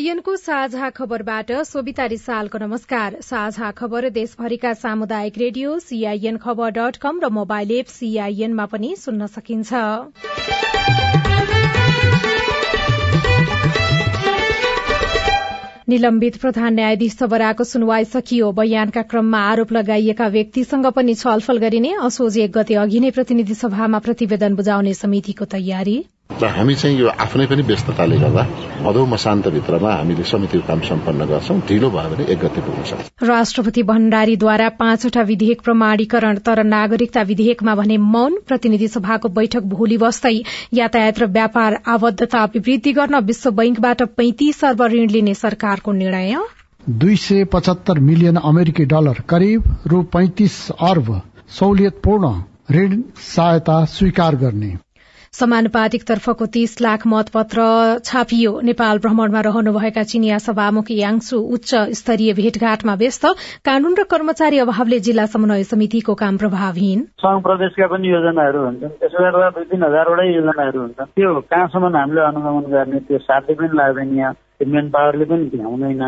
सीआईएनको साझा खबरबाट सोभिता रिसालको नमस्कार। साझा खबर देशभरिका सामुदायिक radio CIN Khabar dot com र मोबाइल एप सीआईएनमा पनि सुन्न सकिन्छ। निलम्बित प्रधान न्यायाधीश सबराको सुनवाई सकियो। बयानका क्रममा आरोप लगाइएका व्यक्तिसँग पनि छलफल गरिने असोज एक गते अघि नै प्रतिनिधि सभामा प्रतिवेदन बुझाउने समितिको तयारी। र हामी चाहिँ यो आफ्नै पनि व्यस्तताले गर्दा भदौ मसान्तभित्रमा हामीले समितिको काम सम्पन्न गर्छौं। ढिलो भयो भने एक गते पुग्न सक्छ। राष्ट्रपति भण्डारीद्वारा पाँचवटा विधेयक प्रमाणीकरण तर नागरिकता विधेयकमा भने मौन प्रतिनिधि सभाको बैठक भोलि बस्दै यातायात र व्यापार आबद्धता अभिवृद्धि गर्न विश्व बैंकबाट पैंतिस अर्ब ऋण लिने सरकारको निर्णय। दुई सय पचहत्तर मिलियन अमेरिकी डलर करिब रु पैंतिस अर्ब सहुलियतपूर्ण ऋण सहायता स्वीकार गर्ने। समानुपातिक तर्फको तीस लाख मतपत्र छापियो। नेपाल भ्रमणमा रहनुभएका चिनिया सभामुख याङसु उच्च स्तरीय भेटघाटमा व्यस्त। कानून र कर्मचारी अभावले जिल्ला समन्वय समितिको काम प्रभावहीन। संघ प्रदेशका पनि योजनाहरू हुन्छन्। त्यसो गर्दा दुई तिन हजारवटै योजनाहरू हुन्छन्। त्यो कहाँसम्म हामीले अनुगमन गर्ने त्यो साथै पनि लाग्दैन यहाँ मेन पावरले पनि भ्याउँदैन।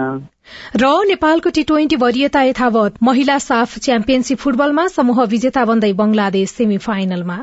र नेपालको टी ट्वेन्टी वरियता यथावत। महिला साफ च्याम्पियनशीप फुटबलमा समूह विजेता बन्दै बंगलादेश सेमी फाइनलमा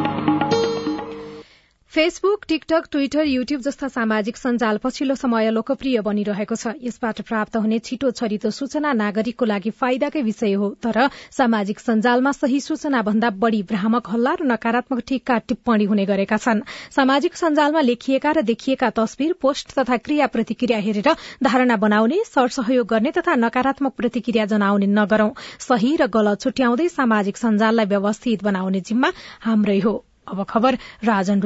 Facebook TikTok Twitter YouTube जस्ता सामाजिक सञ्जाल पछिल्लो समय लोकप्रिय बनिरहेको छ। यसबाट प्राप्त हुने छिटो छरितो सूचना नागरिकको लागि फाइदाकै विषय हो तर सामाजिक सञ्जालमा सही सूचना भन्दा बढ़ी भ्रामक हल्ला र नकारात्मक टीका टिप्पणी हुने गरेका छन्। सामाजिक सञ्जालमा लेखिएका र देखिएका तस्विर पोस्ट तथा क्रिया प्रतिक्रिया हेरेर धारणा बनाउने सरसहयोग गर्ने तथा नकारात्मक प्रतिक्रिया जनाउने नगरौं। सही र गलत छुट्याउँदै सामाजिक सञ्जाललाई व्यवस्थित बनाउने जिम्मा हाम्रै हो। अब खबर राजन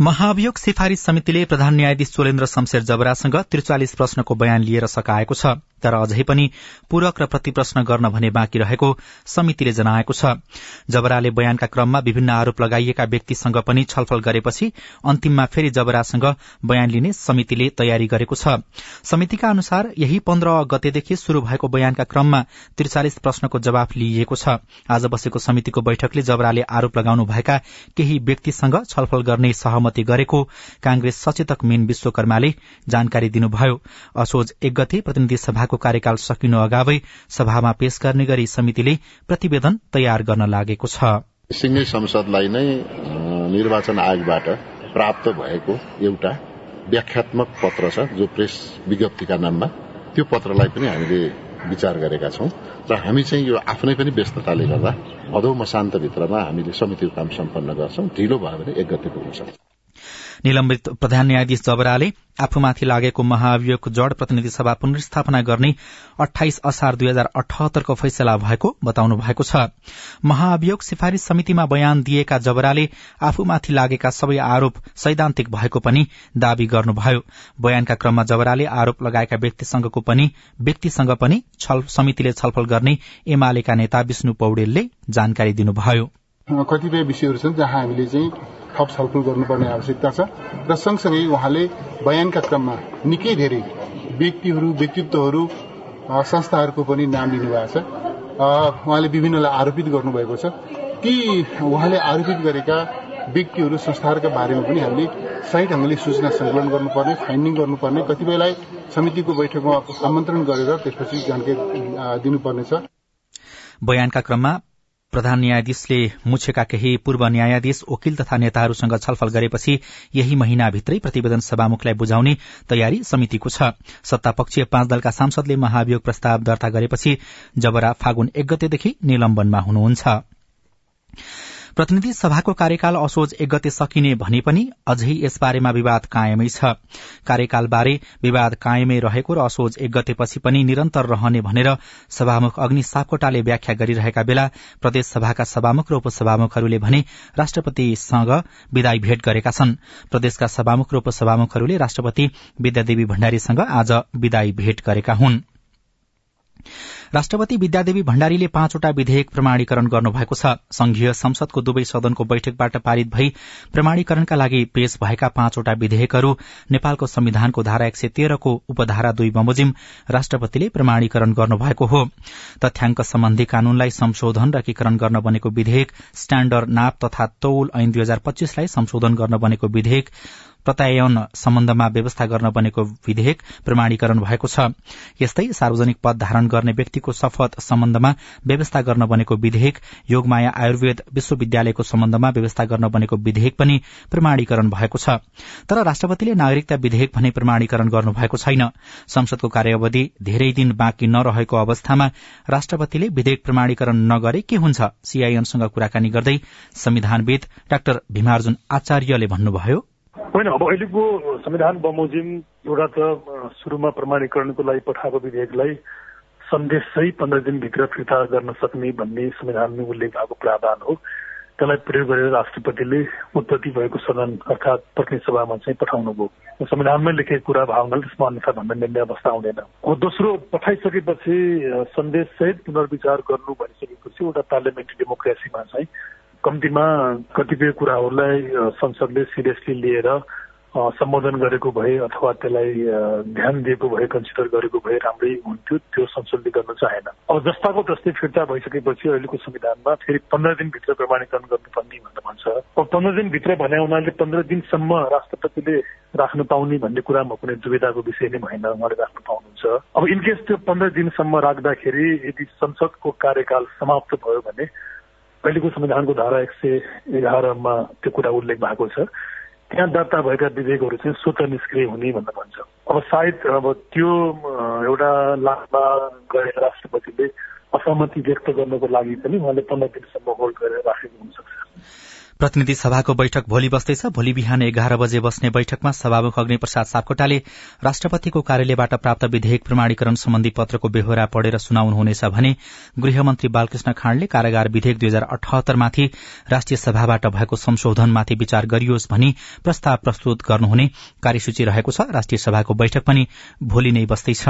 महाभियोग सिफारिश समितिले प्रधान न्यायाधीश सोलेन्द्र शमशेर जबरासँग त्रिचालिस प्रश्नको बयान लिएर सकाएको छ। तर अझै पनि पूरक र प्रतिप्रश्न गर्न भने बाँकी रहेको समितिले जनाएको छ। जबराले बयानका क्रममा विभिन्न आरोप लगाइएका व्यक्तिसँग पनि छलफल गरेपछि अन्तिममा फेरि जबरासँग बयान लिने समितिले तयारी गरेको छ। समितिका अनुसार यही पन्ध्र गतेदेखि शुरू भएको बयानका क्रममा त्रिचालिस प्रश्नको जवाफ लिइएको छ। आज बसेको समितिको बैठकले जबराले आरोप लगाउनु भएका केही व्यक्तिसँग छलफल गर्ने सहमति गरेको कांग्रेस सचेतक मेन विश्वकर्माले जानकारी दिनुभयो। असोज एक गते प्रतिनिधि सभा को कार्यकाल सकिनु अगावै सभामा पेश गर्ने गरी समितिले प्रतिवेदन तयार गर्न लागेको छ। सिंगै संसदलाई नै निर्वाचन आयोगबाट प्राप्त भएको एउटा व्याख्यात्मक पत्र छ जो प्रेस विज्ञप्तिका नाममा त्यो पत्रलाई पनि हामीले विचार गरेका छौं। र हामी चाहिँ यो आफ्नै पनि व्यस्तताले गर्दा भदौ मसान्तभित्रमा हामीले समितिको काम सम्पन्न गर्छौं। ढिलो भयो भने एक गते पुग्न सक्छ। निलम्बित प्रधान न्यायाधीश जबराले आफूमाथि लागेको महाभियोगको जड़ प्रतिनिधि सभा पुनर्स्थापना गर्ने अठाइस असार दुई हजार अठहत्तरको फैसला भएको बताउनु भएको छ। महाभियोग सिफारिश समितिमा बयान दिएका जबराले आफूमाथि लागेका सबै आरोप सैद्धान्तिक भएको पनि दावी गर्नुभयो। बयानका क्रममा जबराले आरोप लगाएका व्यक्तिसँगको पनि व्यक्तिसँग पनि समितिले छलफल गर्ने एमालेका नेता विष्णु पौडेलले जानकारी दिनुभयो। कतिपय विषयहरू छन् जहाँ हामीले चाहिँ थप छलफल गर्नुपर्ने आवश्यकता छ र सँगसँगै उहाँले बयानका क्रममा निकै धेरै व्यक्तिहरू व्यक्तित्वहरू संस्थाहरूको पनि नाम लिनुभएको छ। उहाँले विभिन्नलाई आरोपित गर्नुभएको छ। ती उहाँले आरोपित गरेका व्यक्तिहरू संस्थाहरूका बारेमा पनि हामीले सही ढंगले सूचना संकलन गर्नुपर्ने फाइन्डिङ गर्नुपर्ने कतिपयलाई समितिको बैठकमा आमन्त्रण गरेर त्यसपछि जानकारी दिनुपर्नेछ। बयानका क्रममा प्रधान न्यायाधीशले मुछेका केही पूर्व न्यायाधीश वकिल तथा नेताहरूसँग छलफल गरेपछि यही महिनाभित्रै प्रतिवेदन सभामुखलाई बुझाउने तयारी समितिको छ। सत्तापक्षीय पाँच दलका सांसदले महाभियोग प्रस्ताव दर्ता गरेपछि जबरा फागुन एक गतेदेखि निलम्बनमा हुनुहुन्छ। प्रतिनिधि सभाको कार्यकाल असोज एक गते सकिने भने पनि अझै यसबारेमा विवाद कायमै छ। कार्यकालबारे विवाद कायमै रहेको र असोज एक गतेपछि पनि निरन्तर रहने भनेर सभामुख अग्नि सापकोटाले व्याख्या गरिरहेका बेला प्रदेश सभाका सभामुख र उपसभामुखहरूले भने राष्ट्रपतिसँग विदाई भेट गरेका छन्। प्रदेशका सभामुख र उपसभामुखहरूले राष्ट्रपति विद्यादेवी भण्डारीसँग आज विदाई भेट गरेका हुन्। राष्ट्रपति विद्यादेवी भण्डारीले पाँचवटा विधेयक प्रमाणीकरण गर्नुभएको छ। संघीय संसदको दुवै सदनको बैठकबाट पारित भई प्रमाणीकरणका लागि पेश भएका पाँचवटा विधेयकहरू नेपालको संविधानको धारा एक सय तेह्रको उपधारा दुई बमोजिम राष्ट्रपतिले प्रमाणीकरण गर्नुभएको हो। तथ्याङ्क सम्बन्धी कानूनलाई संशोधन र एकीकरण गर्न बनेको विधेयक स्ट्याण्डर्ड नाप तथा तौल ऐन दुई हजार पच्चीसलाई संशोधन गर्न बनेको विधेयक प्रत्यायन सम्बन्धमा व्यवस्था गर्न बनेको विधेयक प्रमाणीकरण भएको छ। यस्तै सार्वजनिक पद धारण गर्ने व्यक्तिको शपथ सम्बन्धमा व्यवस्था गर्न बनेको विधेयक योगमाया आयुर्वेद विश्वविद्यालयको सम्बन्धमा व्यवस्था गर्न बनेको विधेयक पनि प्रमाणीकरण भएको छ। तर राष्ट्रपतिले नागरिकता विधेयक भने प्रमाणीकरण गर्नुभएको छैन। संसदको कार्यावधि धेरै दिन बाँकी नरहेको अवस्थामा राष्ट्रपतिले विधेयक प्रमाणीकरण नगरे के हुन्छ? सीआईएनसँग कुराकानी गर्दै संविधानविद डाक्टर भीमार्जुन आचार्यले भन्नुभयो। होइन अब अहिलेको संविधान बमोजिम एउटा त सुरुमा प्रमाणीकरणको लागि पठाएको विधेयकलाई सन्देश चाहिँ पन्ध्र दिनभित्र फिर्ता गर्न सक्ने भन्ने संविधानमा उल्लेख भएको प्रावधान हो। त्यसलाई प्रयोग गरेर राष्ट्रपतिले उत्पत्ति भएको सदन अर्थात् प्रतिनिधि सभामा चाहिँ पठाउनु भयो संविधानमै लेखेको कुरा भावनाले त्यसमा अन्यथा भन्न मिल्ने अवस्था आउँदैन। दोस्रो पठाइसकेपछि सन्देश सहित पुनर्विचार गर्नु भनिसकेपछि एउटा पार्लियामेन्ट्री डेमोक्रेसीमा चाहिँ कम्तीमा कतिपय कुराहरूलाई संसदले सिरियसली लिएर सम्बोधन गरेको भए अथवा त्यसलाई ध्यान दिएको भए कन्सिडर गरेको भए राम्रै हुन्थ्यो त्यो संसदले गर्न चाहेन। अब जस्ताको जस्तै फिर्ता भइसकेपछि अहिलेको संविधानमा फेरि पन्ध्र दिनभित्र प्रमाणीकरण गर्नुपर्ने भनेर भन्छ। अब पन्ध्र दिनभित्र भने हुनाले पन्ध्र दिनसम्म राष्ट्रपतिले राख्न पाउने भन्ने कुरामा कुनै दुविधाको विषय नै भएन उहाँले राख्न पाउनुहुन्छ। अब इनकेस त्यो पन्ध्र दिनसम्म राख्दाखेरि यदि संसदको कार्यकाल समाप्त भयो भने अहिलेको संविधानको धारा एक सय एघारमा त्यो कुरा उल्लेख भएको छ। त्यहाँ दर्ता भएका विधेयकहरू चाहिँ स्वत निष्क्रिय हुने भनेर भन्छ। अब सायद अब त्यो एउटा लाभमा गएर राष्ट्रपतिले असहमति व्यक्त गर्नको लागि पनि उहाँले पन्ध्र दिनसम्म होल्ड गरेर राखेको हुनसक्छ। प्रतिनिधि सभाको बैठक भोलि बस्दैछ। भोलि बिहान एघार बजे बस्ने बैठकमा सभामुख अग्निप्रसाद सापकोटाले राष्ट्रपतिको कार्यालयबाट प्राप्त विधेयक प्रमाणीकरण सम्बन्धी पत्रको बेहोरा पढेर सुनाउनुहुनेछ भने गृहमन्त्री बालकृष्ण खाँडले कारागार विधेयक दुई हजार अठहत्तरमाथि राष्ट्रिय सभाबाट भएको संशोधनमाथि विचार गरियोस् भनी प्रस्ताव प्रस्तुत गर्नुहुने कार्यसूची रहेको छ। राष्ट्रिय सभाको बैठक पनि भोलि नै बस्दैछ।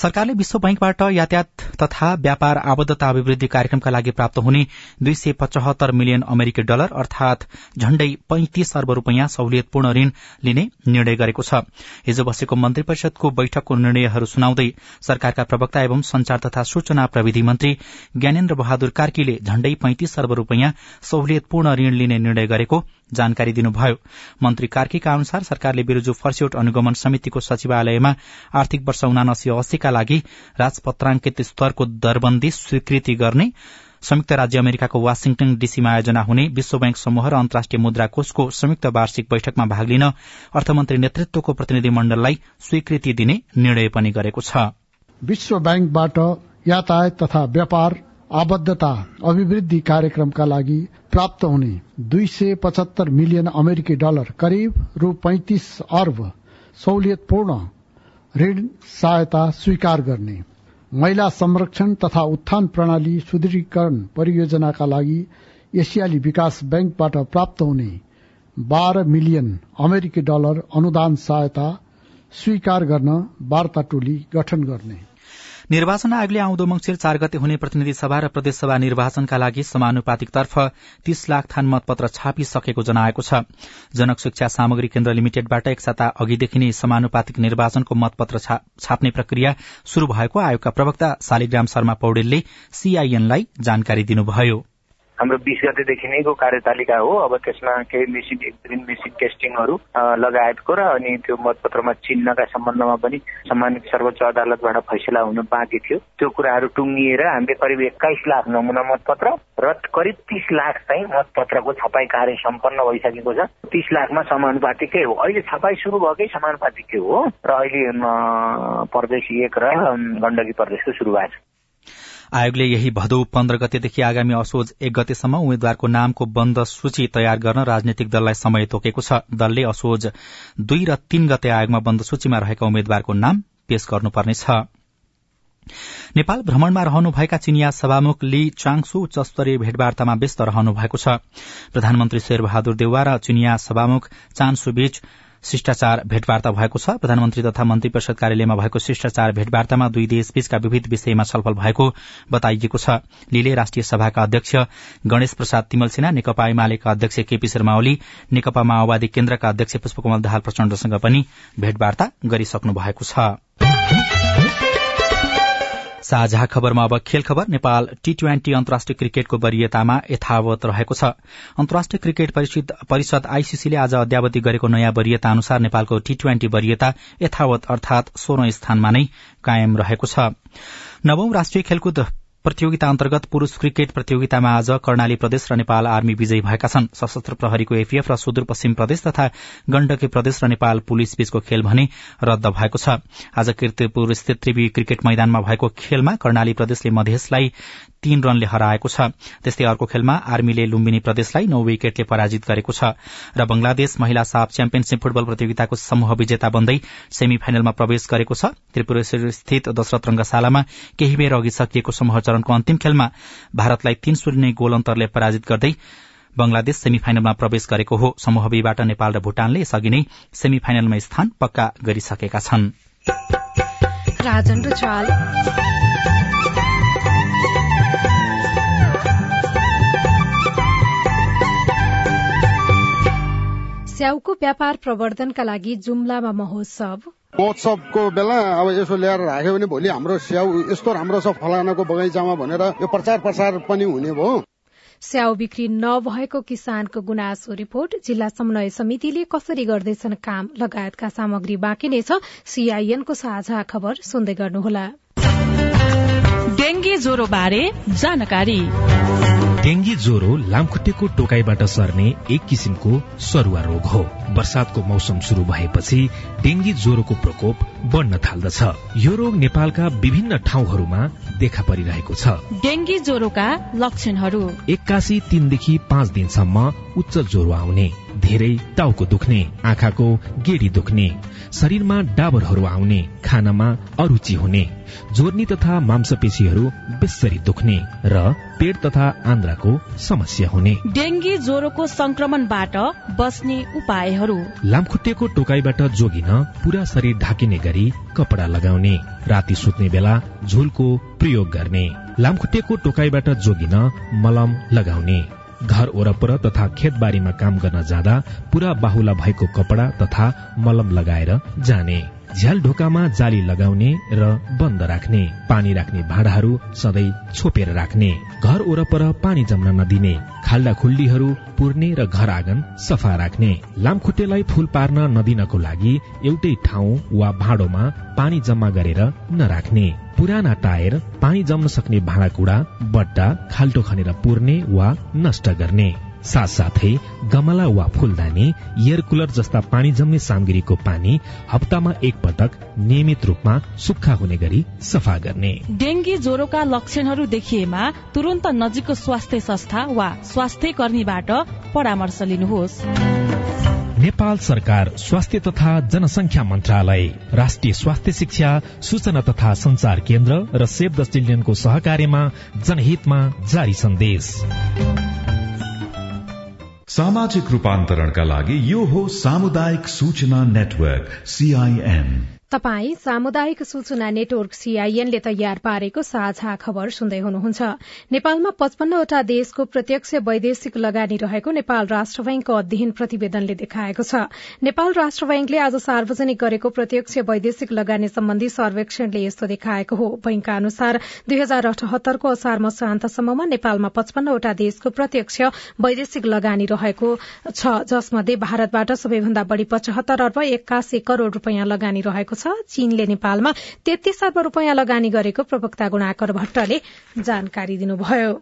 सरकारले विश्व बैंकबाट यातायात तथा व्यापार आबद्धता अभिवृद्धि कार्यक्रमका लागि प्राप्त हुने दुई सय पचहत्तर मिलियन अमेरिकी डलर अर्थात झण्डै पैंतिस अर्ब रूपियाँ सहुलियतपूर्ण ऋण लिने निर्णय गरेको छ। हिजो बसेको मन्त्री परिषदको बैठकको निर्णयहरू सुनाउँदै सरकारका प्रवक्ता एवं संचार तथा सूचना प्रविधि मन्त्री ज्ञानेन्द्र बहादुर कार्कीले झण्डै पैंतिस अर्ब रूपियाँ सहुलियतपूर्ण ऋण लिने निर्णय गरेको जानकारी दिनुभयो। मन्त्री कार्कीका अनुसार सरकारले बिरुजु फर्स्यौट अनुगमन समितिको सचिवालयमा आर्थिक वर्ष उनासी अस्सीका लागि राजपत्रांकित स्तरको दरबन्दी स्वीकृति गर्ने संयुक्त राज्य अमेरिकाको वाशिङटन डीसीमा आयोजना हुने विश्व बैंक समूह र अन्तर्राष्ट्रिय मुद्रा कोषको संयुक्त वार्षिक बैठकमा भाग लिन अर्थमन्त्री नेतृत्वको प्रतिनिधि मण्डललाई स्वीकृति दिने निर्णय पनि गरेको छ। विश्व ब्याङ्कबाट यातायात तथा व्यापार आबद्धता अभिवृद्धि कार्यक्रमका लागि प्राप्त हुने दुई सय पचहत्तर मिलियन अमेरिकी डलर करिब रु पैंतिस अर्ब सहुलियतपूर्ण ऋण सहायता स्वीकार गर्ने महिला संरक्षण तथा उत्थान प्रणाली सुदृढीकरण परियोजनाका लागि एसियाली विकास ब्याङ्कबाट प्राप्त हुने बाह्र मिलियन अमेरिकी डलर अनुदान सहायता स्वीकार गर्न वार्ता टोली गठन गर्ने। निर्वाचन आयोगले आउँदो मंगिर चार गते हुने प्रतिनिधि सभा र प्रदेशसभा निर्वाचनका लागि समानुपातिकतर्फ तीस लाख थान मतपत्र छापिसकेको जनाएको छ। जनक शिक्षा सामग्री केन्द्र लिमिटेडबाट एक साता अघिदेखि नै समानुपातिक निर्वाचनको मतपत्र छाप्ने प्रक्रिया शुरू भएको आयोगका प्रवक्ता शालिग्राम शर्मा पौडेलले सीआईएनलाई जानकारी दिनुभयो। हाम्रो बिस गतेदेखि नैको कार्यतालिका हो। अब त्यसमा केही मेसिन एक दिन मेसिन टेस्टिङहरू लगायतको र अनि त्यो मतपत्रमा चिन्हका सम्बन्धमा पनि सम्मानित सर्वोच्च अदालतबाट फैसला हुनु बाँकी थियो। त्यो कुराहरू टुङ्गिएर हामीले करिब एक्काइस लाख नमुना मतपत्र र करिब तिस लाख चाहिँ मतपत्रको छपाई कार्य सम्पन्न भइसकेको छ। तिस लाखमा समानुपातिकै हो। अहिले छपाई सुरु भएकै समानुपातिकै हो। र अहिले प्रदेश एक र गण्डकी प्रदेशको सुरु भएको छ आयोगले यही भदौ पन्ध्र गतेदेखि आगामी असोज एक गतेसम्म उम्मेद्वारको नामको बन्द सूची तयार गर्न राजनैतिक दललाई समय तोकेको छ। दलले असोज दुई र तीन गते आयोगमा बन्द सूचीमा रहेका उम्मेद्वारको नाम पेश गर्नुपर्नेछ। नेपाल भ्रमणमा रहनुभएका चिनिया सभामुख ली चाङसु उच्च स्तरीय भेटवार्तामा व्यस्त रहनु भएको छ। प्रधानमन्त्री शेरबहादुर देउवा र चिनिया सभामुख चान्सु बीच शिष्टाचार भेटवार्ता भएको छ। प्रधानमन्त्री तथा मन्त्री परिषद कार्यालयमा भएको शिष्टाचार भेटवार्तामा दुई देशबीचका विविध विषयमा छलफल भएको बताइएको छ। लीले राष्ट्रिय सभाका अध्यक्ष गणेश प्रसाद तिमल सिन्हा नेकपा एमालेका अध्यक्ष केपी शर्मा ओली नेकपा माओवादी केन्द्रका अध्यक्ष पुष्पकमल दाहाल प्रचण्डसँग पनि भेटवार्ता गरिसक्नु भएको छ। साझा खबरमा अब खेल खबर। नेपाल टी ट्वेन्टी अन्तर्राष्ट्रिय क्रिकेटको वरियतामा यथावत रहेको छ। अन्तर्राष्ट्रिय क्रिकेट परिषद आईसीसीले आज अद्यावधि गरेको नयाँ वरियता अनुसार नेपालको टी ट्वेन्टी वरियता यथावत अर्थात सोह्रौं स्थानमा नै कायम रहेको छ। नवौं राष्ट्रिय खेलकुद प्रतियोगिता अन्तर्गत पुरूष क्रिकेट प्रतियोगितामा आज कर्णाली प्रदेश र नेपाल आर्मी विजयी भएका छन्। सशस्त्र प्रहरीको एफीएफ र सुदूरपश्चिम प्रदेश तथा गण्डकी प्रदेश र नेपाल पुलिस बीचको खेल भने रद्द भएको छ। आज किर्तिपुर स्थित त्रिवी क्रिकेट मैदानमा भएको खेलमा कर्णाली प्रदेशले मधेसलाई तीन रनले हराएको छ। त्यस्तै अर्को खेलमा आर्मीले लुम्बिनी प्रदेशलाई नौ विकेटले पराजित गरेको छ र बंगलादेश महिला साफ च्याम्पियनशीप फुटबल प्रतियोगिताको समूह विजेता बन्दै सेमी फाइनलमा प्रवेश गरेको छ। त्रिपुरेश्वर स्थित दशरथ रंगशालामा केही बेर अघि सकिएको समूह चरणको अन्तिम खेलमा भारतलाई तीन शून्य गोल अन्तरले पराजित गर्दै बंगलादेश सेमी फाइनलमा प्रवेश गरेको हो। समूह बीबाट नेपाल र भूटानले यसअघि नै सेमी फाइनलमा स्थान पक्का गरिसकेका छन्। स्याउको व्यापार प्रवर्धनका लागि जुम्लामा महोत्सव। महोत्सवको बेला अब यसो ल्याएर राख्यो भने भोलि हाम्रो स्याउ यस्तो राम्रो छ फलानाको बगैँचामा भनेर यो प्रचार प्रसार पनि हुने भयो। स्याउ बिक्री नभएको किसानको गुनासो रिपोर्ट जिल्ला समन्वय समितिले कसरी गर्दैछन् काम लगायतका सामग्री बाँकी नै छ सीआईएनको साझा खबर सुन्दै गर्नुहोला। डेंगी ज्वरो बारे जानकारी। डेंगी ज्वरो लामखुट्टेको टोकाईबाट सर्ने एक किसिमको सरुवा रोग हो। वर्षातको मौसम शुरू भएपछि डेंगी ज्वरोको प्रकोप बढ्न थाल्दछ। यो रोग नेपालका विभिन्न ठाउँहरूमा देखा परिरहेको छ। डेंगी ज्वरोका लक्षणहरू। एक्कासी तीनदेखि पाँच दिनसम्म उच्च ज्वरो आउने। धेरै टाउको दुख्ने आँखाको गेडी दुख्ने शरीरमा डाबरहरू आउने खानामा अरुचि हुने जोर्नी तथा मांसपेशीहरू बेसरी दुख्ने र पेट तथा आन्द्राको समस्या हुने। डेंगी ज्वरोको संक्रमणबाट बस्ने उपायहरू। लामखुट्टेको टोकाईबाट जोगिन पूरा शरीर ढाकिने गरी कपडा लगाउने राति सुत्ने बेला झुलको प्रयोग गर्ने लामखुट्टेको टोकाईबाट जोगिन मलम लगाउने। घर वरपर तथा खेतबारीमा काम गर्न जाँदा पूरा बाहुला भएको कपडा तथा मलम लगाएर जाने झ्याल ढोकामा जाली लगाउने र बन्द राख्ने पानी राख्ने भाँडाहरू सधैँ छोपेर राख्ने घर वरपर पानी जम्न नदिने खाल्डा खुल्डीहरू पुर्ने र घर आँगन सफा राख्ने लामखुट्टेलाई फूल पार्न नदिनको लागि एउटै ठाउँ वा भाँडोमा पानी जम्मा गरेर नराख्ने। पुराना टायर पानी जम्न सक्ने भाँडाकुँडा बट्टा खाल्टो खनेर पुर्ने वा नष्ट गर्ने। साथसाथै गमला वा फूलदानी एयर कुलर जस्ता पानी जम्ने सामग्रीको पानी हप्तामा एक पटक नियमित रूपमा सुक्खा हुने गरी सफा गर्ने। डेंगी ज्वरोका लक्षणहरू देखिएमा तुरन्त नजिकको स्वास्थ्य संस्था वा स्वास्थ्य कर्मीबाट परामर्श लिनुहोस्। नेपाल सरकार स्वास्थ्य तथा जनसंख्या मन्त्रालय राष्ट्रिय स्वास्थ्य शिक्षा सूचना तथा संचार केन्द्र र सेभ द चिल्ड्रेनको सहकार्यमा जनहितमा जारी सन्देश। सामाजिक रूपान्तरणका लागि यो हो सामुदायिक सूचना नेटवर्क सीआईएन तपाई सामुदायिक सूचना नेटवर्क सीआईएनले तयार पारेको साझा खबर सुन्दै हुनुहुन्छ। नेपालमा पचपन्नवटा देशको प्रत्यक्ष वैदेशिक लगानी रहेको नेपाल राष्ट्र बैंकको अध्ययन प्रतिवेदनले देखाएको छ। नेपाल राष्ट्र बैंकले आज सार्वजनिक गरेको प्रत्यक्ष वैदेशिक लगानी सम्बन्धी सर्वेक्षणले यस्तो देखाएको हो। बैंकका अनुसार दुई हजार अठहत्तरको असार मसान्तसम्ममा नेपालमा पचपन्नवटा देशको प्रत्यक्ष वैदेशिक लगानी रहेको छ जसमध्ये भारतबाट सबैभन्दा बढ़ी पचहत्तर अर्ब एक्कासी करोड़ रूपियाँ लगानी रहेको चीनले नेपालमा तेत्तीस अर्ब रूपियाँ लगानी गरेको प्रवक्ता गुणाकर भट्टले जानकारी दिनुभयो।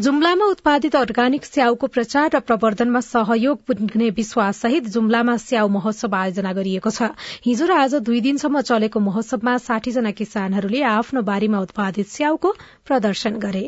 जुम्लामा उत्पादित अर्ग्यानिक स्याउको प्रचार र प्रवर्धनमा सहयोग पुग्ने विश्वास सहित जुम्लामा स्याउ महोत्सव आयोजना गरिएको छ। हिजो र आज दुई दिनसम्म चलेको महोत्सवमा जना किसानहरूले आफ्नो बारीमा उत्पादित स्याउको प्रदर्शन गरे।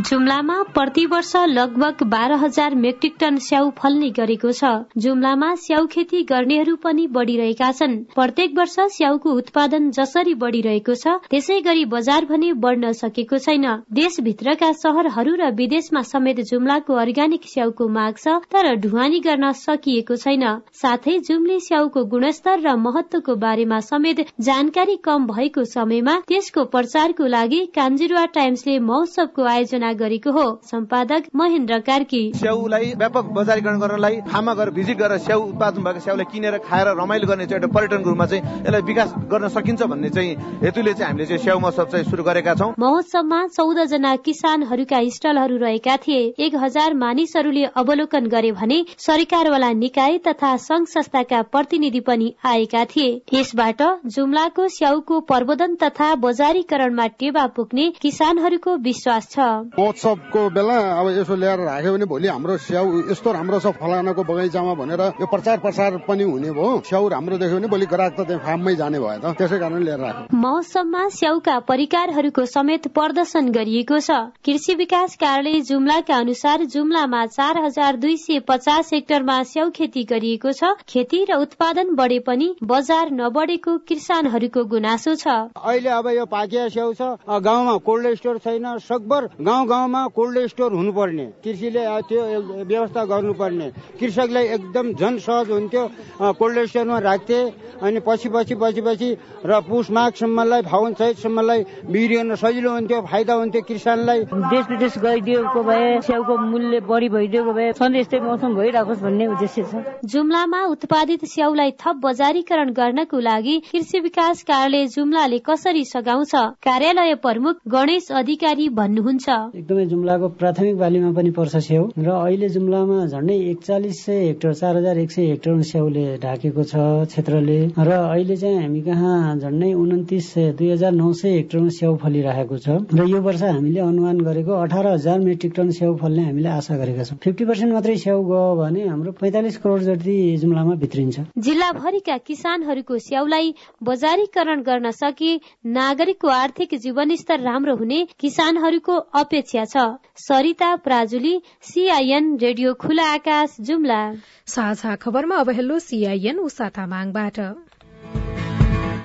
जुम्लामा प्रतिवर्ष लगभग बाह्र हजार मेट्रिक टन स्याउ फल्ने गरेको छ। जुम्लामा स्याउ खेती गर्नेहरू पनि बढ़िरहेका छन्। प्रत्येक वर्ष स्याउको उत्पादन जसरी बढ़िरहेको छ त्यसै गरी बजार भने बढ़न सकेको छैन। देशभित्रका शहरहरू र विदेशमा समेत जुम्लाको अर्ग्यानिक स्याउको माग छ तर ढुवानी गर्न सकिएको छैन। साथै जुम्ली स्याउको गुणस्तर र महत्वको बारेमा समेत जानकारी कम भएको समयमा त्यसको प्रचारको लागि कान्जिरुवा टाइम्सले महोत्सवको आयोजना गरेको हो। सम्पादक महेन्द्र कार्की। स्याउलाई व्यापक बजारीकरण गर्नलाई फार्ममा गएर भिजिट गरेर स्याउ उत्पादन भएको स्याउलाई किनेर खाएर रमाइलो गर्ने चाहिँ एउटा पर्यटनको रूपमा चाहिँ यसलाई विकास गर्न सकिन्छ भन्ने चाहिँ हेतुले चाहिँ हामीले चाहिँ स्याउ महोत्सव चाहिँ सुरु गरेका छौँ। महोत्सवमा चौध जना किसानहरूका स्टलहरू रहेका थिए। एक हजार मानिसहरूले अवलोकन गरे भने सरकारवाला निकाय तथा संघ संस्थाका प्रतिनिधि पनि आएका थिए। यसबाट जुम्लाको स्याउको प्रबोधन तथा बजारीकरणमा टेवा पुग्ने किसानहरूको विश्वास छ। महोत्सवको बेला अब यसो ल्याएर राख्यो भने भोलि हाम्रो स्याउ यस्तो राम्रो छ फलानाको बगैँचामा भनेर यो प्रचार प्रसार पनि हुने भयो। स्याउ राम्रो देख्यो भने भोलि ग्राहक त त्यहाँ फार्ममै जाने भयो त। त्यसै कारण लिएर राख्यो। महोत्सवमा स्याउका परिकारहरूको समेत प्रदर्शन गरिएको छ। कृषि विकास कार्यालय जुम्लाका अनुसार जुम्लामा चार हजार दुई सय पचास हेक्टरमा स्याउ खेती गरिएको छ। खेती र उत्पादन बढे पनि बजार नबढेको किसानहरूको गुनासो छ। अहिले अब यो पाकिया स्याउ छ। गाउँमा कोल्ड स्टोर छैन। सकभर गाउँ गाउँमा कोल्ड स्टोर हुनुपर्ने। कृषिले त्यो व्यवस्था गर्नुपर्ने। कृषकलाई एकदम झन सहज हुन्थ्यो। कोल्ड स्टोरमा राख्थे अनि पछि पछि पछि पछि र पुष माघसम्मलाई फाउन सहितसम्मलाई बिग्रिन सजिलो हुन्थ्यो फाइदा हुन्थ्यो किसानलाई। देश विदेश गइदिएको भए स्याउको मूल्य बढी भइदिएको भए सधैँ यस्तै मौसम भइरहेकोस् भन्ने उद्देश्य छ। जुम्लामा उत्पादित स्याउलाई थप बजारीकरण गर्नको लागि कृषि विकास कार्यालय जुम्लाले कसरी सघाउँछ? कार्यालय प्रमुख गणेश अधिकारी भन्नुहुन्छ। एकदमै जुम्लाको प्राथमिक बालीमा पनि पर्छ स्याउ। र अहिले जुम्लामा झन्डै एकचालिस सय हेक्टर चार हजार एक सय हेक्टर स्याउले ढाकेको छ क्षेत्रले। र अहिले चाहिँ हामी कहाँ झन्डै उन्तिस दुई हजार नौ सय हेक्टरमा स्याउ फलिरहेको छ। र यो वर्ष हामीले अनुमान गरेको अठार हजार मेट्रिक टन स्याउ फल्ने हामीले आशा गरेका छौँ। फिफ्टी पर्सेन्ट मात्रै स्याउ गयो भने हाम्रो पैंतालिस करोड जति जुम्लामा भित्रिन्छ। जिल्लाभरिका किसानहरूको स्याउलाई बजारीकरण गर्न सके नागरिकको आर्थिक जीवनस्तर राम्रो हुने किसानहरूको अपेक्षा छ। सरिता प्राजुली सीआईएन रेडियो खुला आकाश जुम्ला। साझा खबरमा अब हेलो सीआईएन उषा तामाङबाट।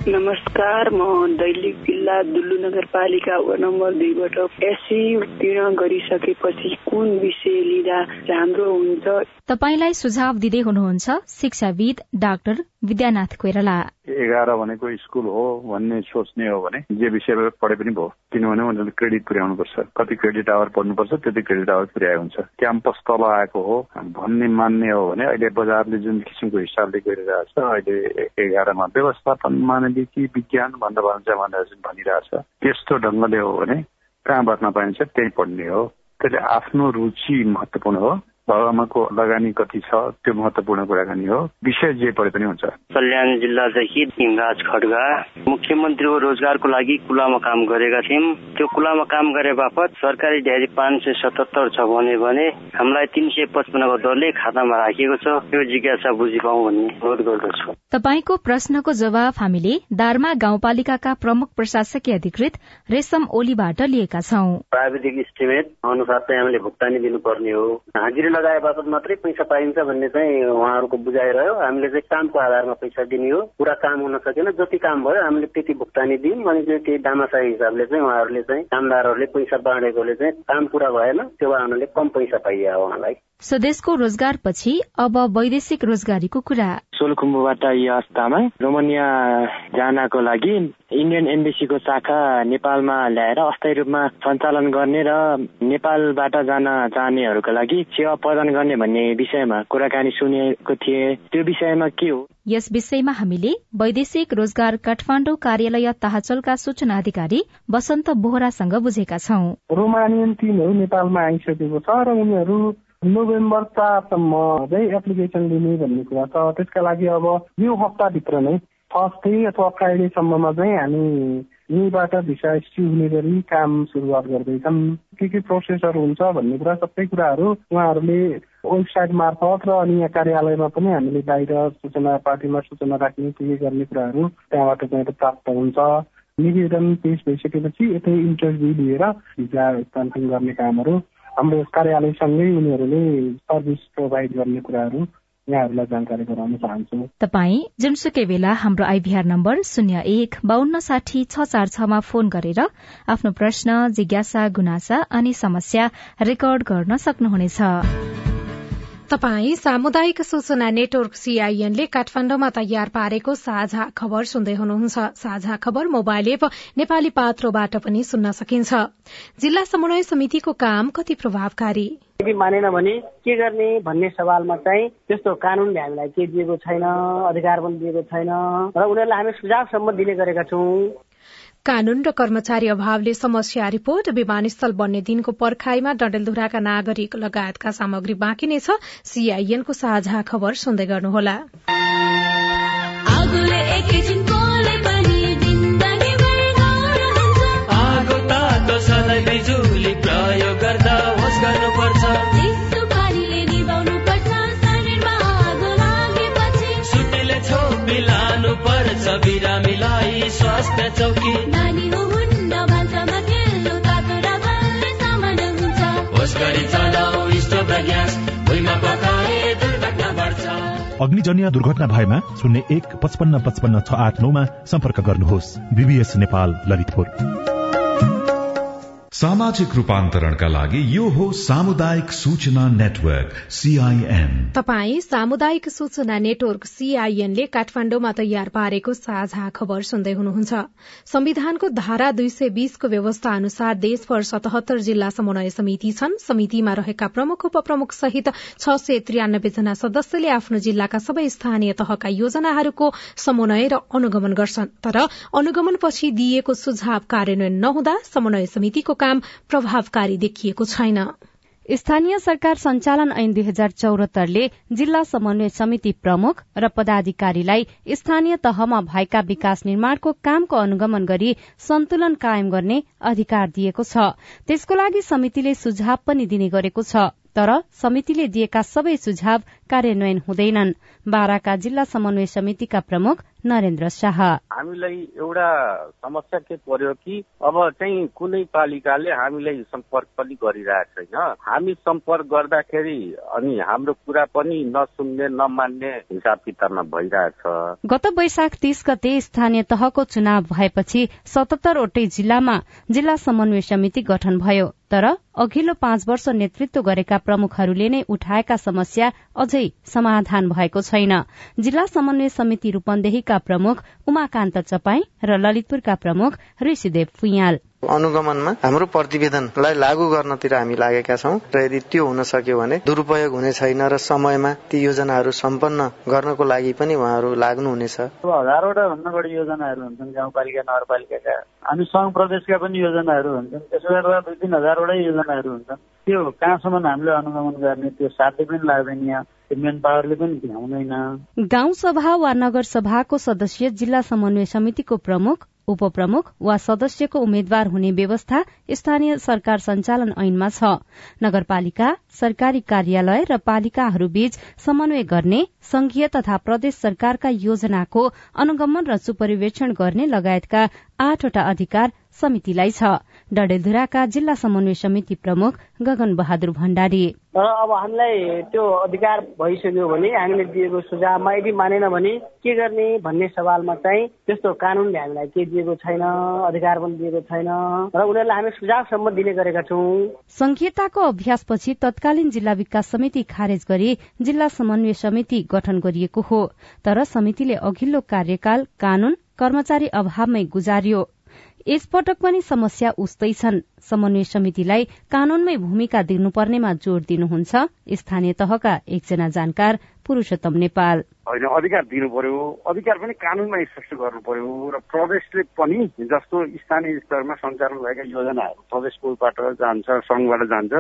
नमस्कार म दैलिक जिल्ला दुल्लु नगरपालिका वा नम्बर दुईबाट एससी उत्तीर्ण गरिसकेपछि कुन विषय लिँदा राम्रो हुन्छ? तपाईँलाई सुझाव दिँदै हुनुहुन्छ शिक्षाविद डाक्टर विद्यानाथ कोइराला। एघार भनेको स्कुल हो भन्ने सोच्ने हो भने जे विषय पढे पनि भयो। किनभने उनीहरूले क्रेडिट पुर्याउनुपर्छ। कति क्रेडिट आवर पढ्नुपर्छ त्यति क्रेडिट आवर पुर्याए हुन्छ। क्याम्पस तल आएको हो भन्ने मान्ने हो भने अहिले बजारले जुन किसिमको हिसाबले गरिरहेछ अहिले एघारमा व्यवस्थापन मानविकी विज्ञान भन्दा भन्छ भनेर जुन भनिरहेछ त्यस्तो ढङ्गले हो भने कहाँ बस्न पाइन्छ त्यही पढ्ने हो। त्यसले आफ्नो रुचि महत्वपूर्ण हो। बाबाआमाको लगानी कति छ त्यो महत्वपूर्ण कुराकानी हो। विषय जे परे पनि हुन्छ। कल्याण जिल्लादेखि हिमराज खड्गा। मुख्यमन्त्रीको रोजगारको लागि कुलामा काम गरेका थियौँ त्यो कुलामा काम गरे बापत सरकारी ढ्यारी पाँच सय सतहत्तर छ भने भने हामीलाई तिन सय पचपन्नको दरले खातामा राखिएको छ। त्यो जिज्ञासा बुझि पाउँ भन्ने अनुरोध गर्दछु। तपाईँको प्रश्नको जवाब हामीले दार्मा गाउँपालिकाका प्रमुख प्रशासकीय अधिकृत रेशम ओलीबाट लिएका छौं। प्राविधिक इस्टिमेट अनुसार चाहिँ हामीले भुक्तानी दिनुपर्ने हो। हाजिरी लगाए बापत मात्रै पैसा पाइन्छ भन्ने चाहिँ उहाँहरूको बुझाइरह्यो हामीले चाहिँ कामको आधारमा पैसा दिने हो। पुरा काम हुन सकेन। जति काम भयो हामीले त्यति भुक्तानी दियौँ। अनि चाहिँ त्यही दामासाही हिसाबले चाहिँ उहाँहरूले चाहिँ कामदारहरूले पैसा बाँडेकोले चाहिँ काम पुरा भएन। त्यो उहाँहरूले कम पैसा पाइयो उहाँलाई। स्वदेशको रोजगारपछि अब वैदेशिक रोजगारीको कुरा। सोलखुम्बुबाट यस तामाङ रोमानिया जानको लागि इन्डियन एम्बेसीको शाखा नेपालमा ल्याएर अस्थायी रूपमा सञ्चालन गर्ने र नेपालबाट जान चाहनेहरूका लागि सेवा प्रदान गर्ने भन्ने विषयमा कुराकानी सुनेको थिए। त्यो विषयमा के हो? यस विषयमा हामीले वैदेशिक रोजगार काठमाडौँ कार्यालय ताहचलका सूचना अधिकारी वसन्त बोहरासँग बुझेका छौं। रोमानियन टिमहरू नेपालमा आइसकेको छ र उनीहरू नोभेम्बर चारसम्म चाहिँ एप्लिकेसन लिने भन्ने कुरा छ। त्यसका लागि अब यो हप्ताभित्र नै थर्सडे अथवा फ्राइडेसम्ममा चाहिँ हामी यहीँबाट भिसा इस्यु हुने गरी काम सुरुवात गर्दैछन्। के के प्रोसेसहरू हुन्छ भन्ने कुरा सबै कुराहरू उहाँहरूले वेबसाइट मार्फत र अनि यहाँ कार्यालयमा पनि हामीले बाहिर सूचना पार्टीमा सूचना राख्ने के के गर्ने कुराहरू त्यहाँबाट चाहिँ प्राप्त हुन्छ। निवेदन पेश भइसकेपछि यतै इन्टरभ्यू लिएर भिजा स्टाम्पिङ गर्ने कामहरू हाम्रो कार्यालयसँगै उनीहरूले सर्भिस प्रोभाइड गर्ने कुराहरू यहाँहरूलाई जानकारी गराउन चाहन्छु। तपाई जुनसुकै बेला हाम्रो आइभीआर नम्बर शून्य एक बान्न साठी छ चार छमा फोन गरेर आफ्नो प्रश्न जिज्ञासा गुनासा अनि समस्या रेकर्ड गर्न सक्नुहुनेछ। तपाई सामुदायिक सूचना नेटवर्क सीआईएनले काठमाण्डुमा तयार पारेको साझा खबर सुन्दै हुनुहुन्छ। साझा खबर मोबाइल एप नेपाली पात्रोबाट पनि सुन्न सकिन्छ। जिल्ला समन्वय समितिको काम कति प्रभावकारी? यदि मानेन भने के गर्ने भन्ने सवालमा चाहिँ त्यस्तो कानूनले हामीलाई के दिएको छैन अधिकार पनि दिएको छैन र उनीहरूलाई हामी सुझावसम्म दिने गरेका छौँ। कानून र कर्मचारी अभावले समस्या रिपोर्ट विमानस्थल बन्ने दिनको पर्खाईमा डडेलधुराका नागरिक लगायतका सामग्री बाँकी नै छ। सीआईएनको साझा खबर सुन्दै गर्नुहोला। अग्निजन्य दुर्घटना भएमा शून्य एक पचपन्न पचपन्न छ आठ नौमा सम्पर्क गर्नुहोस्। बीबीएस नेपाल ललितपुर। सामाजिक रूपान्तरणका लागि यो हो सामुदायिक सूचना नेटवर्क सीआईएन तपाई सामुदायिक सूचना नेटवर्क सीआईएनले काठमाण्डुमा तयार पारेको साझा खबर सुन्दै हुनुहुन्छ। संविधानको धारा दुई सय बीसको व्यवस्था अनुसार देशभर सतहत्तर जिल्ला समन्वय समिति छन्। समितिमा रहेका प्रमुख उपप्रमुख सहित छ सय त्रियानब्बे जना सदस्यले आफ्नो जिल्लाका सबै स्थानीय तहका योजनाहरूको समन्वय र अनुगमन गर्छन्। तर अनुगमनपछि दिइएको सुझाव कार्यान्वयन नहुँदा समन्वय समितिको काम प्रभावकारी देखिएको छैन। स्थानीय सरकार सञ्चालन ऐन दुई हजार चौरात्तरले जिल्ला समन्वय समिति प्रमुख र पदाधिकारीलाई स्थानीय तहमा भएका विकास निर्माणको कामको अनुगमन गरी सन्तुलन कायम गर्ने अधिकार दिएको छ। त्यसको लागि समितिले सुझाव पनि दिने गरेको छ तर समितिले दिएका सबै सुझाव कार्यान्वयन हुँदैनन्। बाराका जिल्ला समन्वय समितिका प्रमुख नरेन्द्र शाह। हामीलाई एउटा समस्या के पर्यो कि अब चाहिँ कुनै पालिकाले हामीलाई सम्पर्क पनि गरिरहेको छैन। हामी सम्पर्क गर्दाखेरि अनि हाम्रो कुरा पनि नसुन्ने नमान्ने हिसाब किताबमा भइरहेछ। गत वैशाख तीस गते स्थानीय तहको चुनाव भएपछि सतहत्तरवटै जिल्लामा जिल्ला समन्वय समिति गठन भयो। तर अघिल्लो पाँच वर्ष नेतृत्व गरेका प्रमुखहरूले नै उठाएका समस्या अझै समाधान भएको छैन। जिल्ला समन्वय समिति रूपन्देहीका प्रमुख उमाकान्त चपाई र ललितपुरका प्रमुख ऋषिदेव फुयाल अनुगमनमा हाम्रो प्रतिवेदनलाई लागू गर्नतिर हामी लागेका छौँ र यदि त्यो हुन सक्यो भने दुरूपयोग हुने छैन र समयमा ती योजनाहरू सम्पन्न गर्नको लागि पनि उहाँहरू लाग्नुहुनेछ। हजारवटा भन्दा बढी योजनाहरू हुन्छन् गाउँपालिका नगरपालिकाका। अनि सङ्घ प्रदेशका पनि योजनाहरू हुन्छन्। त्यसो गर्दा दुई तिन हजारवटै योजनाहरू हुन्छन्। त्यो कहाँसम्म हामीले अनुगमन गर्ने त्यो साध्य पनि लाग्दैन गाउँ सभा वा नगर सभाको सदस्य जिल्ला समन्वय समितिको प्रमुख उपप्रमुख वा सदस्यको उम्मेद्वार हुने व्यवस्था स्थानीय सरकार संचालन ऐनमा छ। नगरपालिका सरकारी कार्यालय र पालिकाहरूबीच समन्वय गर्ने संघीय तथा प्रदेश सरकारका योजनाको अनुगमन र सुपरिवेक्षण गर्ने लगायतका आठवटा अधिकार समितिलाई छ। डडेलधुराका जिल्ला समन्वय समिति प्रमुख गगन बहादुर भण्डारी। तर अब हामीलाई त्यो अधिकार भइसक्यो भने हामीले दिएको सुझावमा यदि मानेन भने के गर्ने भन्ने सवालमा चाहिँ त्यस्तो कानूनले हामीलाई के दिएको छैन अधिकार पनि दिएको छैन र उनीहरूलाई हामी सुझावसम्म दिने गरेका छौँ। संघीयताको अभ्यासपछि तत्कालीन जिल्ला विकास समिति खारेज गरी जिल्ला समन्वय समिति गठन गरिएको हो। तर समितिले अघिल्लो कार्यकाल कानून कर्मचारी अभावमै गुजारियो। यसपटक पनि समस्या उस्तै छन्। समन्वय समितिलाई कानूनमै भूमिका दिनुपर्नेमा जोड़ दिनुहुन्छ। स्थानीय तहका एकजना जानकार पुरूषोत्तम नेपाल। होइन अधिकार दिनु पर्यो अधिकार पनि कानूनमा स्पष्ट गर्नु पर्यो र प्रदेशले पनि जस्तो स्थानीय स्तरमा सञ्चालन भएका योजनाहरू प्रदेशकोबाट जान्छ सङ्घबाट जान्छ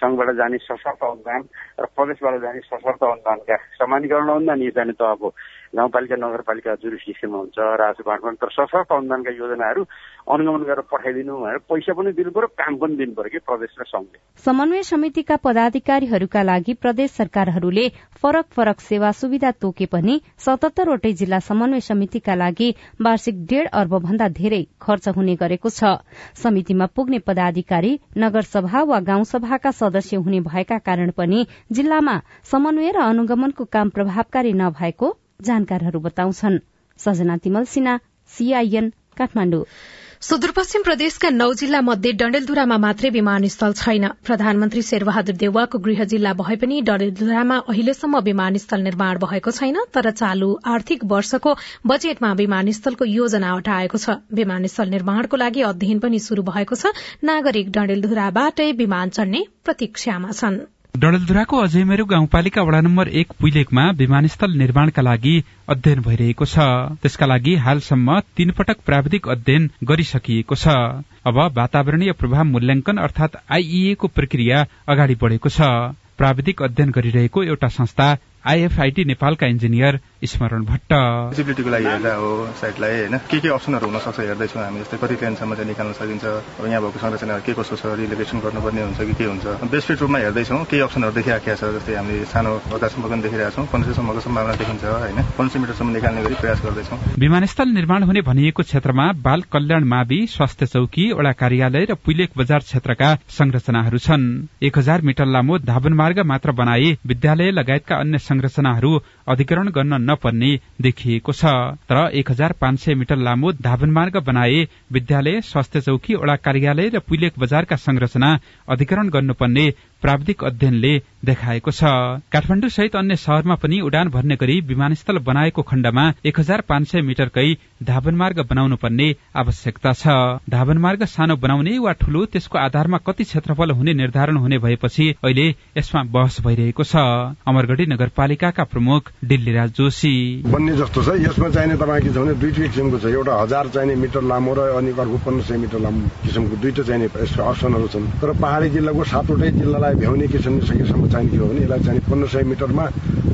सङ्घबाट जाने सशर्त अनुदान र प्रदेशबाट जाने सशर्त अनुदानका समानीकरण अनुदान यो जाने तहको गाउँपालिका नगरपालिका जुरिस्टिक्सनमा हुन्छ बाँडफाँड तर सशर्त अनुदानका योजनाहरू अनुगमन गरेर पठाइदिनु भनेर पैसा पनि दिनु पर्यो काम पनि दिनु पर्यो कि प्रदेश र संघले समन्वय समितिका पदाधिकारीहरूका लागि प्रदेश सरकारहरूले फरक फरक सेवा सुविधा तोके पनि सतहत्तरवटै जिल्ला समन्वय समितिका लागि वार्षिक डेढ़ अर्ब भन्दा धेरै खर्च हुने गरेको छ। समितिमा पुग्ने पदाधिकारी नगरसभा वा गाउँसभाका सदस्य हुने भएका कारण पनि जिल्लामा समन्वय र अनुगमनको काम प्रभावकारी नभएको जानकारहरू बताउँछन्। सजना तिमल सीआईएन काठमाडौँ। सुदूरपश्चिम प्रदेशका नौ जिल्ला मध्ये डण्डेलधुरामा मात्रै विमानस्थल छैन। प्रधानमन्त्री शेरबहादुर देउवाको गृह जिल्ला भए पनि डण्डेलधुरामा अहिलेसम्म विमानस्थल निर्माण भएको छैन तर चालू आर्थिक वर्षको बजेटमा विमानस्थलको योजना अटाएको छ। विमानस्थल निर्माणको लागि अध्ययन पनि शुरू भएको छ। नागरिक डण्डेलधुराबाटै विमान चढ़ने प्रतीक्षामा छन्। डडेलधुराको अजयमेरू गाउँपालिका वडा नम्बर एक पुइलेकमा विमानस्थल निर्माणका लागि अध्ययन भइरहेको छ। त्यसका लागि हालसम्म तीन पटक प्राविधिक अध्ययन गरिसकिएको छ। अब वातावरणीय प्रभाव मूल्याङ्कन अर्थात आइईए को प्रक्रिया अगाडि बढेको छ। प्राविधिक अध्ययन गरिरहेको एउटा संस्था आइएफआईटी नेपालका इन्जिनियर स्मरण भट्ट। फिजिबिलिटीको लागि हेर्दा हो साइटलाई होइन? के के अप्सनहरू हुन सक्छ हेर्दैछौँ हामी जस्तै कति प्लेनसम्म चाहिँ निकाल्न सकिन्छ अब यहाँ भएको संरचनाहरू के कसो छ रिलोकेसन गर्नुपर्ने हुन्छ कि के हुन्छ? बेस्ट रूपमा हेर्दैछौँ केही अप्सनहरू देखिराखेका छ जस्तै हामीले सानो अगासम्म पनि देखिरहेका छौँ पन्ध्र सयसम्मको सम्भावना देखिन्छ होइन? पन्ध्र मिटरसम्म निकाल्ने गरी प्रयास गर्दैछौँ विमानस्थल निर्माण हुने भनिएको क्षेत्रमा बाल कल्याण मावि स्वास्थ्य चौकी वडा कार्यालय र पुइलेक बजार क्षेत्रका संरचनाहरू छन्। एक हजार मिटर लामो धावन मार्ग मात्र बनाए विद्यालय लगायतका अन्य संरचनाहरू अधिकरण गर्न नपर्ने देखिएको छ। तर एक हजार पाँच सय मिटर लामो धावन मार्ग बनाए विद्यालय स्वास्थ्य चौकी वडा कार्यालय र पुइलेक बजारका संरचना अधिकरण गर्नुपर्ने प्राविधिक अध्ययनले देखाएको छ। काठमाडौँ सहित अन्य शहरमा पनि उडान भर्ने गरी विमानस्थल बनाएको खण्डमा एक हजार पाँच सय मिटरकै धावन मार्ग बनाउनु पर्ने आवश्यकता छ। धावन मार्ग सानो बनाउने वा ठूलो त्यसको आधारमा कति क्षेत्रफल हुने निर्धारण हुने भएपछि अहिले यसमा बहस भइरहेको छ। अमरगढ़ी नगरपालिकाका प्रमुख डिल्लीराज जोशी। बन्ने जस्तो छ। यसमा चाहिने तपाईँ के छ दुईटै किसिमको छ। एउटा हजार चाहिने मिटर लामो र अनि अर्को पन्ध्र सय मिटर लामो किसिमको दुईटा चाहिने यसको अप्सनहरू छन्। तर पहाड़ी जिल्लाको सातवटै जिल्लालाई यसलाई भ्याउने किसिमले सकेसम्म चाहिने के हो भने यसलाई चाहिँ पन्ध्र सय मिटरमा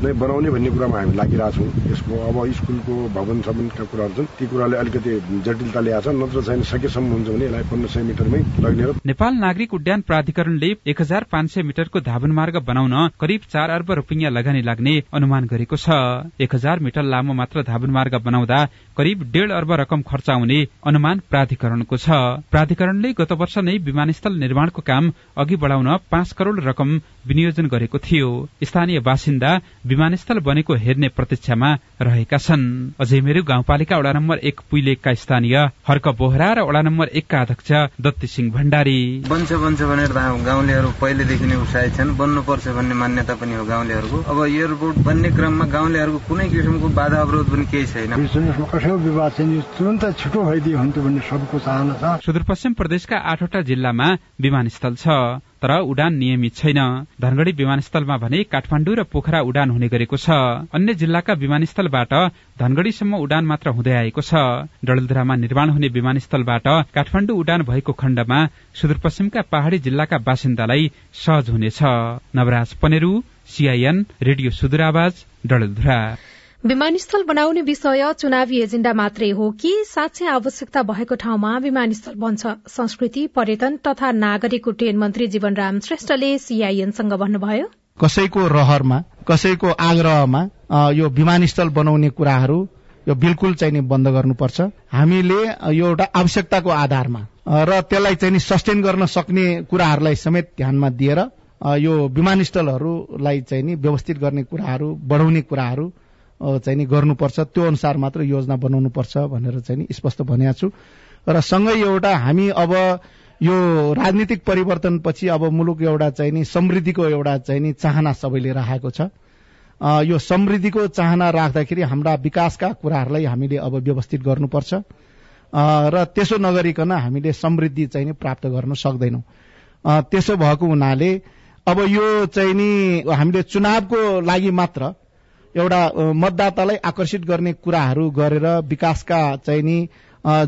नै बनाउने भन्ने कुरामा हामी लागिरहेछौँ यसको अब स्कुलको भवन सवनका कुराहरू छन्। ती कुराले अलिकति जटिलता ल्याएको छ नत्र चाहिँ सकेसम्म हुन्छ भने यसलाई पन्ध्र सय मिटरमै लग्ने हो नेपाल नागरिक उड्डयन प्राधिकरणले एक हजार पाँच सय मिटरको धावन मार्ग बनाउन करिब चार अर्ब रुपियाँ लगानी लाग्ने अनुमान गरेको छ। एक हजार मिटर लामो मात्र धावन मार्ग बनाउँदा करिब डेढ़ अर्ब रकम खर्च आउने अनुमान प्राधिकरणको छ। प्राधिकरणले गत वर्ष नै विमानस्थल निर्माणको काम अघि बढाउन पाँच करोड़ रकम विनियोजन गरेको थियो। स्थानीय बासिन्दा विमानस्थल बनेको हेर्ने प्रतीक्षामा रहेका छन्। अझै मेरो गाउँपालिका वडा नम्बर एक पुइलेकका स्थानीय हर्क बोहरा र वडा नम्बर एकका अध्यक्ष दत्ती सिंह भण्डारी। बन्छ बन्छ भनेर गाउँलेहरू पहिलेदेखि नै उत्साहित छन्। बन्नुपर्छ भन्ने मान्यता पनि हो गाउँलेहरूको। अब एयरपोर्ट बन्ने क्रममा गाउँलेहरूको कुनै किसिमको बाधा अवरोध पनि केही छैन। कसैको विवाद छैन। तुरन्त छिटो भइदियो हुन्थ्यो भन्ने सबको चाहना छ। सुदूरपश्चिम प्रदेशका आठवटा जिल्लामा विमानस्थल छ। तर उडान नियमित छैन। धनगढ़ी विमानस्थलमा भने काठमाण्डु र पोखरा उडान हुने गरेको छ। अन्य जिल्लाका विमानस्थलबाट धनगढ़ीसम्म उडान मात्र हुँदै आएको छ। डडेलधुरामा निर्माण हुने विमानस्थलबाट काठमाण्डु उडान भएको खण्डमा सुदूरपश्चिमका पहाड़ी जिल्लाका बासिन्दालाई सहज हुनेछ। नवराज पनेरू सीआईएन रेडियो सुदूर डडेलधुरा। विमानस्थल बनाउने विषय चुनावी एजेण्डा मात्रै हो कि साँच्चै आवश्यकता भएको ठाउँमा विमानस्थल बन्छ? संस्कृति पर्यटन तथा नागरिक उड्डयन मन्त्री जीवनराम श्रेष्ठले सीआईएनसँग भन्नुभयो। कसैको रहरमा कसैको आग्रहमा यो विमानस्थल बनाउने कुराहरू यो बिल्कुल चाहिँ बन्द गर्नुपर्छ। हामीले यो एउटा आवश्यकताको आधारमा र त्यसलाई चाहिँ सस्टेन गर्न सक्ने कुराहरूलाई समेत ध्यानमा दिएर यो विमानस्थलहरूलाई चाहिँ नि व्यवस्थित गर्ने कुराहरू बढाउने कुराहरू चाहिँ नि गर्नुपर्छ त्यो अनुसार मात्र योजना बनाउनु पर्छ भनेर चाहिँ नि स्पष्ट भनेको छु। र सँगै एउटा हामी अब यो राजनीतिक परिवर्तनपछि अब मुलुक एउटा चाहिँ नि समृद्धिको एउटा चाहिँ नि चाहना सबैले राखेको छ। यो समृद्धिको चाहना राख्दाखेरि हाम्रा विकासका कुराहरूलाई हामीले अब व्यवस्थित गर्नुपर्छ। र त्यसो नगरिकन हामीले समृद्धि चाहिँ नि प्राप्त गर्न सक्दैनौँ। त्यसो भएको हुनाले अब यो चाहिँ नि हामीले चुनावको लागि मात्र एउटा मतदातालाई आकर्षित गर्ने कुराहरू गरेर विकासका चाहिँ नि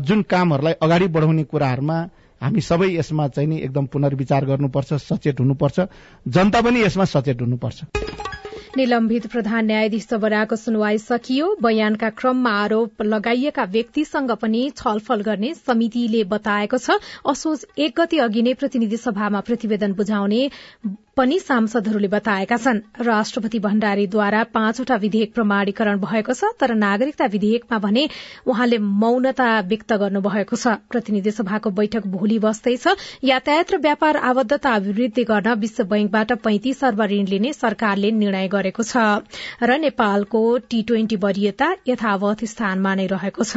जुन कामहरूलाई अगाडि बढाउने कुराहरूमा हामी सबै यसमा चाहिँ नि एकदम पुनर्विचार गर्नुपर्छ सचेत हुनुपर्छ जनता पनि यसमा सचेत हुनुपर्छ। निलम्बित प्रधान न्यायाधीश जबराको सुनवाई सकियो। बयानका क्रममा आरोप लगाइएका व्यक्तिसँग पनि छलफल गर्ने समितिले बताएको छ। असोज एक गति अघि नै प्रतिनिधि सभामा प्रतिवेदन बुझाउने पनि सांसदहरूले बताएका छन्। राष्ट्रपति भण्डारीद्वारा पाँचवटा विधेयक प्रमाणीकरण भएको छ तर नागरिकता विधेयकमा भने उहाँले मौनता व्यक्त गर्नुभएको छ। प्रतिनिधि सभाको बैठक भोलि बस्दैछ यातायात र व्यापार आबद्धता अभिवृद्धि गर्न विश्व बैंकबाट पैंतिस अर्ब ऋण लिने सरकारले निर्णय गरेको छ। र नेपालको टी ट्वेन्टी वरियता यथावत स्थानमा नै रहेको छ।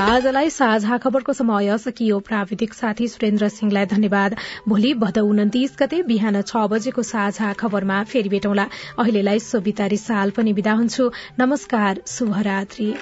आजलाई साझा खबरको समय सकियो प्राविधिक साथी सुरेन्द्र सिंहलाई धन्यवाद। भोलि भदौ उन्तिस गते बिहान छ बजेको साझा खबरमा फेरि भेटौँला। अहिलेलाई सोभिता रिसाल पनि विदा हुन्छु। नमस्कार शुभरात्री।